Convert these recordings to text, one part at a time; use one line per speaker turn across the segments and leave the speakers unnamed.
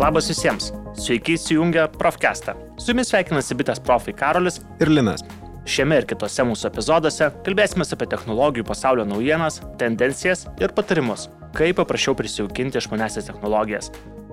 Labas visiems. Sveiki įsijungę Profcastą. Su jumis sveikinasi bitės profai Karolis
ir Linas.
Šiame ir kitose mūsų epizoduose kalbėsime apie technologijų pasaulio naujienas, tendencijas ir patarimus, kaip paprasčiau prisijaukinti išmanesias technologijas.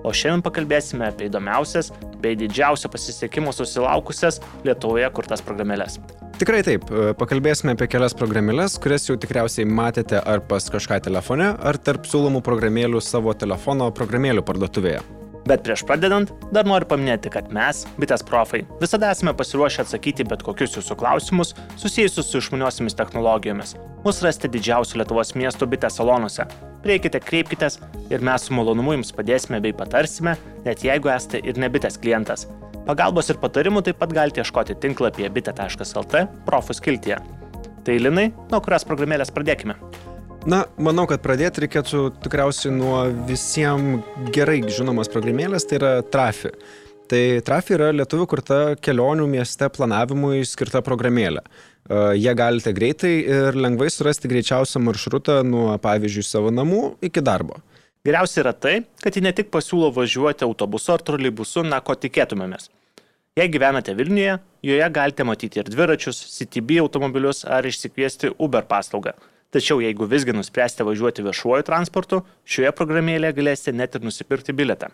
O šiandien pakalbėsime apie įdomiausias bei didžiausio pasisekimo susilaukusias Lietuvoje kurtas programėlės.
Tikrai taip, pakalbėsime apie kelias programėlės, kurias jau tikriausiai matėte ar pas kažką telefone, ar tarp siūlomų programėlių savo telefono programėlių parduotuvėje.
Bet prieš pradedant, dar noriu paminėti, kad mes, bitės profai, visada esame pasiruošę atsakyti bet kokius jūsų klausimus susijusius su išmaniosiamis technologijomis. Mūsų rasite didžiausių Lietuvos miestų bitės salonuose. Prieikite, kreipkitės ir mes su malonumu jums padėsime bei patarsime, net jeigu esate ir nebitės klientas. Pagalbos ir patarimų taip pat galite ieškoti tinklapyje bitė.lt profų skiltyje. Tai linai, nuo kurios programėlės pradėkime.
Na, manau, kad pradėti reikėtų tikriausiai nuo visiems gerai žinomos programėlės, tai yra Trafi. Tai Trafi yra lietuvių kurta kelionių mieste planavimui skirta programėlė. Jie galite greitai ir lengvai surasti greičiausią maršrutą nuo, pavyzdžiui, savo namų iki darbo.
Geriausia yra tai, kad ji ne tik pasiūlo važiuoti autobusu ar troleibusu, na ko tikėtumėmės. Jei gyvenate Vilniuje, joje galite matyti ir dviračius, CTB automobilius ar išsikviesti Uber paslaugą. Tačiau jeigu visgi nuspręsite važiuoti viešuoju transportu, šioje programėlėje galėsite net ir nusipirkti biletą.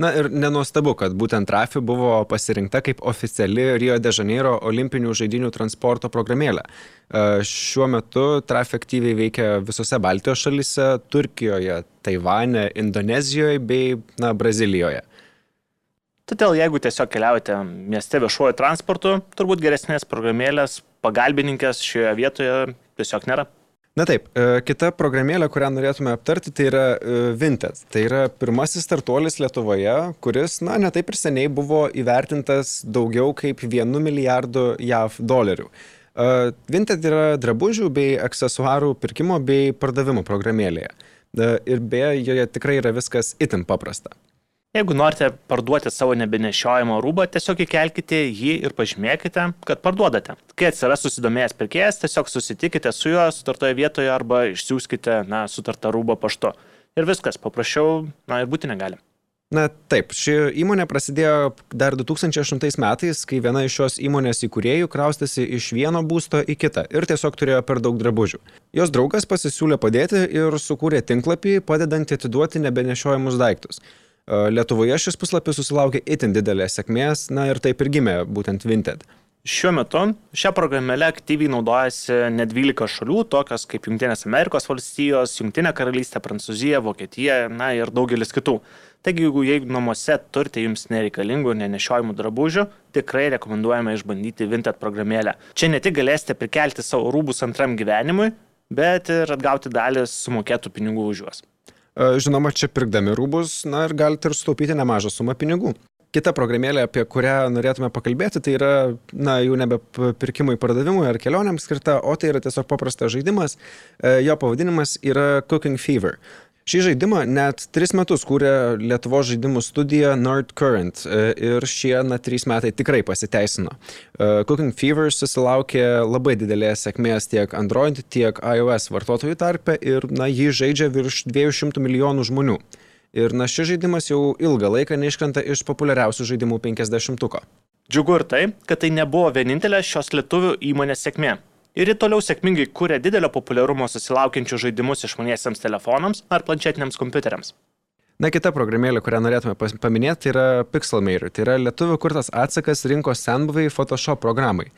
Na ir nenuostabu, kad būtent Trafi buvo pasirinkta kaip oficiali Rio de Janeiro olimpinių žaidinių transporto programėlė. E, šiuo metu Trafi aktyviai veikia visose Baltijos šalise - Turkijoje, Taivane, Indonezijoje bei na, Brazilijoje.
Todėl jeigu tiesiog keliaujate mieste viešuoju transportu, turbūt geresnės programėlės pagalbininkės šioje vietoje tiesiog nėra.
Na taip, e, kita programėlė, kurią norėtume aptarti, tai yra e, Vinted. Tai yra pirmasis startuolis Lietuvoje, kuris, na, netaip ir seniai buvo įvertintas daugiau kaip 1 milijardu JAV dolerių. E, Vinted yra drabužių bei aksesuarų pirkimo bei pardavimo programėlėje. Ir beje, joje tikrai yra viskas itin paprasta.
Jeigu norite parduoti savo nebenešiojimo rūbą, tiesiog įkelkite jį ir pažymėkite, kad parduodate. Kai atsiras susidomėjęs pirkėjas, tiesiog susitikite su juo sutartoje vietoje arba išsiųskite, na, sutartą rūbą paštu. Ir viskas, paprasčiau, na, ir būti negali.
Na taip, ši įmonė prasidėjo dar 2008 metais, kai viena iš šios įmonės įkūrėjų kraustėsi iš vieno būsto į kitą ir tiesiog turėjo per daug drabužių. Jos draugas pasisiūlė padėti ir sukūrė tinklapį, padedantį atiduoti nebenešiojamus daiktus. Lietuvoje šis puslapis susilaukė itin didelės sėkmės, na ir taip ir gimė būtent Vinted.
Šiuo metu šią programėlę aktyviai naudojasi net 12 šalių, tokios kaip Junktinės Amerikos valstijos, Junktinė karalystė, Prancūzija, Vokietija, na ir daugelis kitų. Taigi, jeigu, jeigu namuose turite jums nereikalingų ir nenešiojimų drabužių, tikrai rekomenduojame išbandyti Vinted programėlę. Čia ne tik galėsite prikelti savo rūbus antram gyvenimui, bet ir atgauti dalį sumokėtų pinigų už juos.
Žinoma, čia pirkdami rūbus, na ir galite ir sutaupyti nemažą sumą pinigų. Kita programėlė, apie kurią norėtume pakalbėti, tai yra, na, jau nebe pirkimui, pardavimui ar kelionėms skirta, o tai yra tiesiog paprastas žaidimas. Jo pavadinimas yra Cooking Fever. Šį žaidimą net tris metus kūrė Lietuvo žaidimų studija Nord Current e, ir šie, na, trys metai tikrai pasiteisino. E, Cooking Fever susilaukė labai didelės sėkmės tiek Android, tiek iOS vartotojų tarpe ir, na, jį žaidžia virš 200 milijonų žmonių. Ir, na, šis žaidimas jau ilgą laiką neiškrenta iš populiariausių žaidimų 50-tuko.
Džiugu ir tai, kad tai nebuvo vienintelė šios lietuvių įmonės sėkmė ir ji toliau sėkmingai kuria didelio populiarumo susilaukiančius žaidimus išmaniesiems telefonams ar planšetiniams kompiuteriams.
Na, kita programėlė, kurią norėtume paminėti, tai yra Pixelmator. Tai yra lietuvių kurtas atsakas rinkos senbuviai Photoshop programai.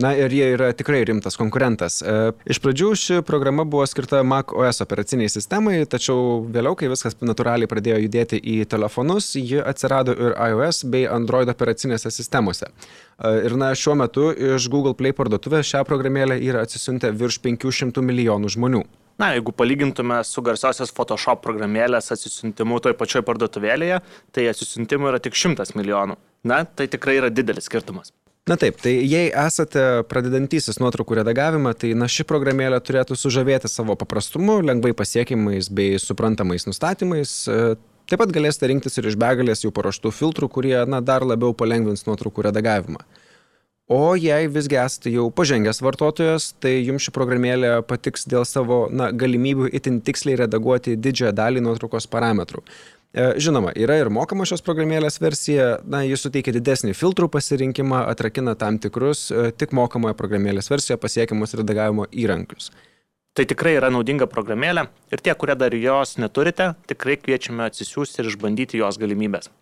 Na ir jie yra tikrai rimtas konkurentas. E, iš pradžių ši programa buvo skirta Mac OS operaciniai sistemai, tačiau vėliau, kai viskas natūraliai pradėjo judėti į telefonus, ji atsirado ir iOS bei Android operacinėse sistemose. E, ir na, šiuo metu iš Google Play parduotuvės šią programėlę yra atsisiuntę virš 500 milijonų žmonių.
Na, jeigu palygintume su garsiosios Photoshop programėlės atsisiuntimu toj pačioj parduotuvėlėje, tai atsisiuntimų yra tik 100 milijonų. Na, tai tikrai yra didelis skirtumas.
Na taip, tai jei esate pradedantysis nuotraukų redagavimą, tai na ši programėlė turėtų sužavėti savo paprastumu, lengvai pasiekimais bei suprantamais nustatymais. Taip pat galėsite rinktis ir iš begalės jų paruoštų filtrų, kurie na, dar labiau palengvins nuotraukų redagavimą. O jei visgi esate jau pažengęs vartotojas, tai jums ši programėlė patiks dėl savo na, galimybių itin tiksliai redaguoti didžiąją dalį nuotraukos parametrų. E, žinoma, yra ir mokama šios programėlės versija, na, jis suteikia didesnį filtrų pasirinkimą, atrakina tam tikrus e, tik mokamoje programėlės versijoje pasiekiamus redagavimo įrankius.
Tai tikrai yra naudinga programėlė ir tie, kurie dar jos neturite, tikrai kviečiame atsisiųsti ir išbandyti jos galimybės.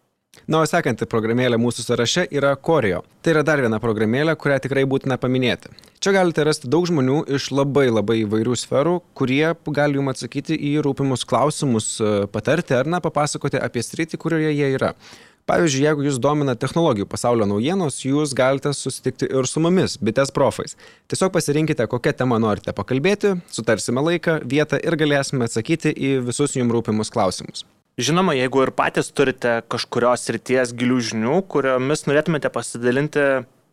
Na, o sekanti programėlė mūsų sąraše yra Korio. Tai yra dar viena programėlė, kurią tikrai būtina paminėti. Čia galite rasti daug žmonių iš labai labai įvairių sferų, kurie gali jums atsakyti į rūpimus klausimus, patarti ar na papasakoti apie sritį, kurioje jie yra. Pavyzdžiui, jeigu jūs domina technologijų pasaulio naujienos, jūs galite susitikti ir su mumis, bitės profais. Tiesiog pasirinkite, kokią temą norite pakalbėti, sutarsime laiką, vietą ir galėsime atsakyti į visus jums rūpimus klausimus.
Žinoma, jeigu ir patys turite kažkurios ryties gilių žinių, kuriomis norėtumėte pasidalinti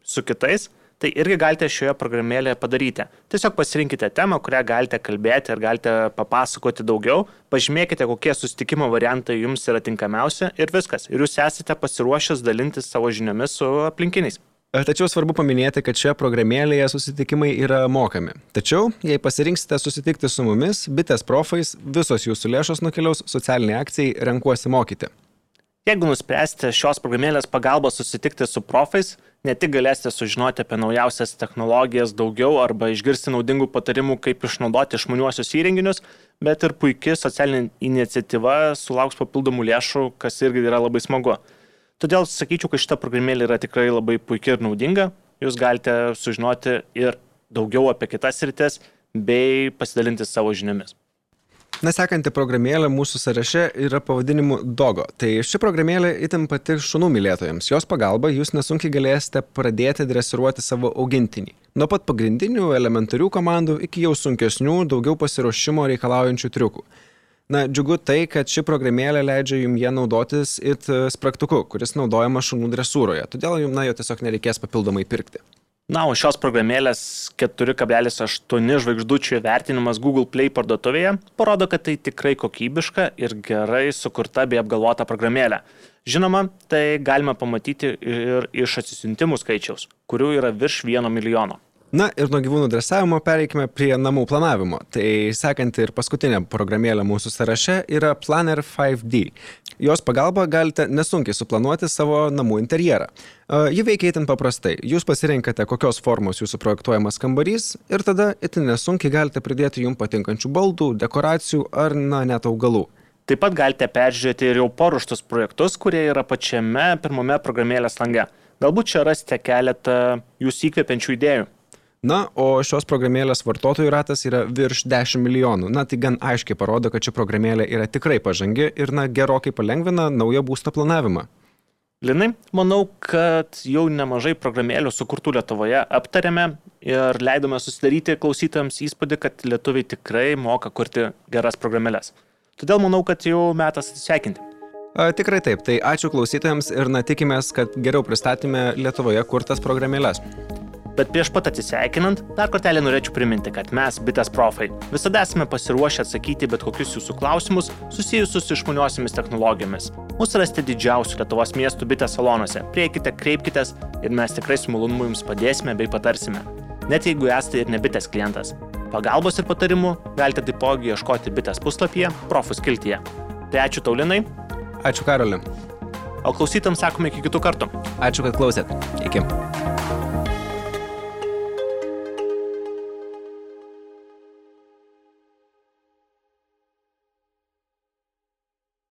su kitais, tai irgi galite šioje programėlėje padaryti. Tiesiog pasirinkite temą, kurią galite kalbėti ir galite papasakoti daugiau, pažymėkite, kokie susitikimo variantai jums yra tinkamiausi ir viskas. Ir jūs esate pasiruošęs dalintis savo žiniomis su aplinkiniais.
Tačiau svarbu paminėti, kad šioje programėlėje susitikimai yra mokami. Tačiau, jei pasirinksite susitikti su mumis, bitės profais, visos jūsų lėšos nukeliaus socialiniai akcijai Renkuosi mokyti.
Jeigu nuspręsite šios programėlės pagalba susitikti su profais, ne tik galėsite sužinoti apie naujausias technologijas daugiau arba išgirsti naudingų patarimų, kaip išnaudoti išmaniuosius įrenginius, bet ir puikia socialinė iniciatyva sulauks papildomų lėšų, kas irgi yra labai smagu. Todėl sakyčiau, kad šita programėlė yra tikrai labai puikia ir naudinga. Jūs galite sužinoti ir daugiau apie kitas rytis bei pasidalinti savo žiniomis.
Na, sekanti programėlė mūsų sąraše yra pavadinimu Dogo. Tai ši programėlė itin pati šunų mylėtojams. Jos pagalba jūs nesunkiai galėsite pradėti dresiruoti savo augintinį. Nuo pat pagrindinių elementarių komandų iki jau sunkesnių, daugiau pasiruošimo reikalaujančių triukų. Na, džiugu tai, kad ši programėlė leidžia jums ją naudotis it spragtuku, kuris naudojamas šunų dresūroje, todėl jums, na, jo tiesiog nereikės papildomai pirkti.
Na, o šios programėlės 4,8 žvaigždučių vertinimas Google Play parduotuvėje parodo, kad tai tikrai kokybiška ir gerai sukurta bei apgalvota programėlė. Žinoma, tai galima pamatyti ir iš atsisiuntimų skaičiaus, kurių yra virš 1 milijono.
Na ir nuo gyvūnų dresavimo pereikime prie namų planavimo. Tai sekanti ir paskutinė programėlė mūsų sąraše yra Planner 5D. Jos pagalba galite nesunkiai suplanuoti savo namų interjerą. Ji veikia itin paprastai. Jūs pasirinkate, kokios formos jūsų projektuojamas kambarys ir tada itin nesunkiai galite pridėti jums patinkančių baldų, dekoracijų ar na, net augalų.
Taip pat galite peržiūrėti ir jau paruoštus projektus, kurie yra pačiame pirmame programėlės lange. Galbūt čia rasite keletą jūs įkvepiančių idėjų.
Na, o šios programėlės vartotojų ratas yra virš 10 milijonų. Na, tai gan aiškiai parodo, kad ši programėlė yra tikrai pažangi ir, na, gerokai palengvina naujo būsto planavimą.
Linai, manau, kad jau nemažai programėlių sukurtų Lietuvoje aptarėme ir leidome susidaryti klausytams įspūdį, kad lietuviai tikrai moka kurti geras programėlės. Todėl manau, kad jau metas atsisveikinti.
Tikrai taip, tai ačiū klausytojams ir na tikimės, kad geriau pristatėme Lietuvoje kurtas programėlės.
Bet prieš pat atsisveikinant, dar kartelį norėčiau priminti, kad mes, bitės profai, visada esame pasiruošę atsakyti bet kokius jūsų klausimus susijusius su išmaniosiamis technologijomis. Mūsų rasite didžiausių Lietuvos miestų bitės salonuose. Prieikite, kreipkitės ir mes tikrai su malonumu jums padėsime bei patarsime. Net jeigu esate ir ne bitės klientas. Pagalbos ir patarimų galite taipogi ieškoti bitės puslapyje, profų skiltyje. Tai ačiū Taulinai.
Ačiū Karoliu.
O klausytams sakome iki kitų kartų.
Ačiū, kad klausėt. Iki.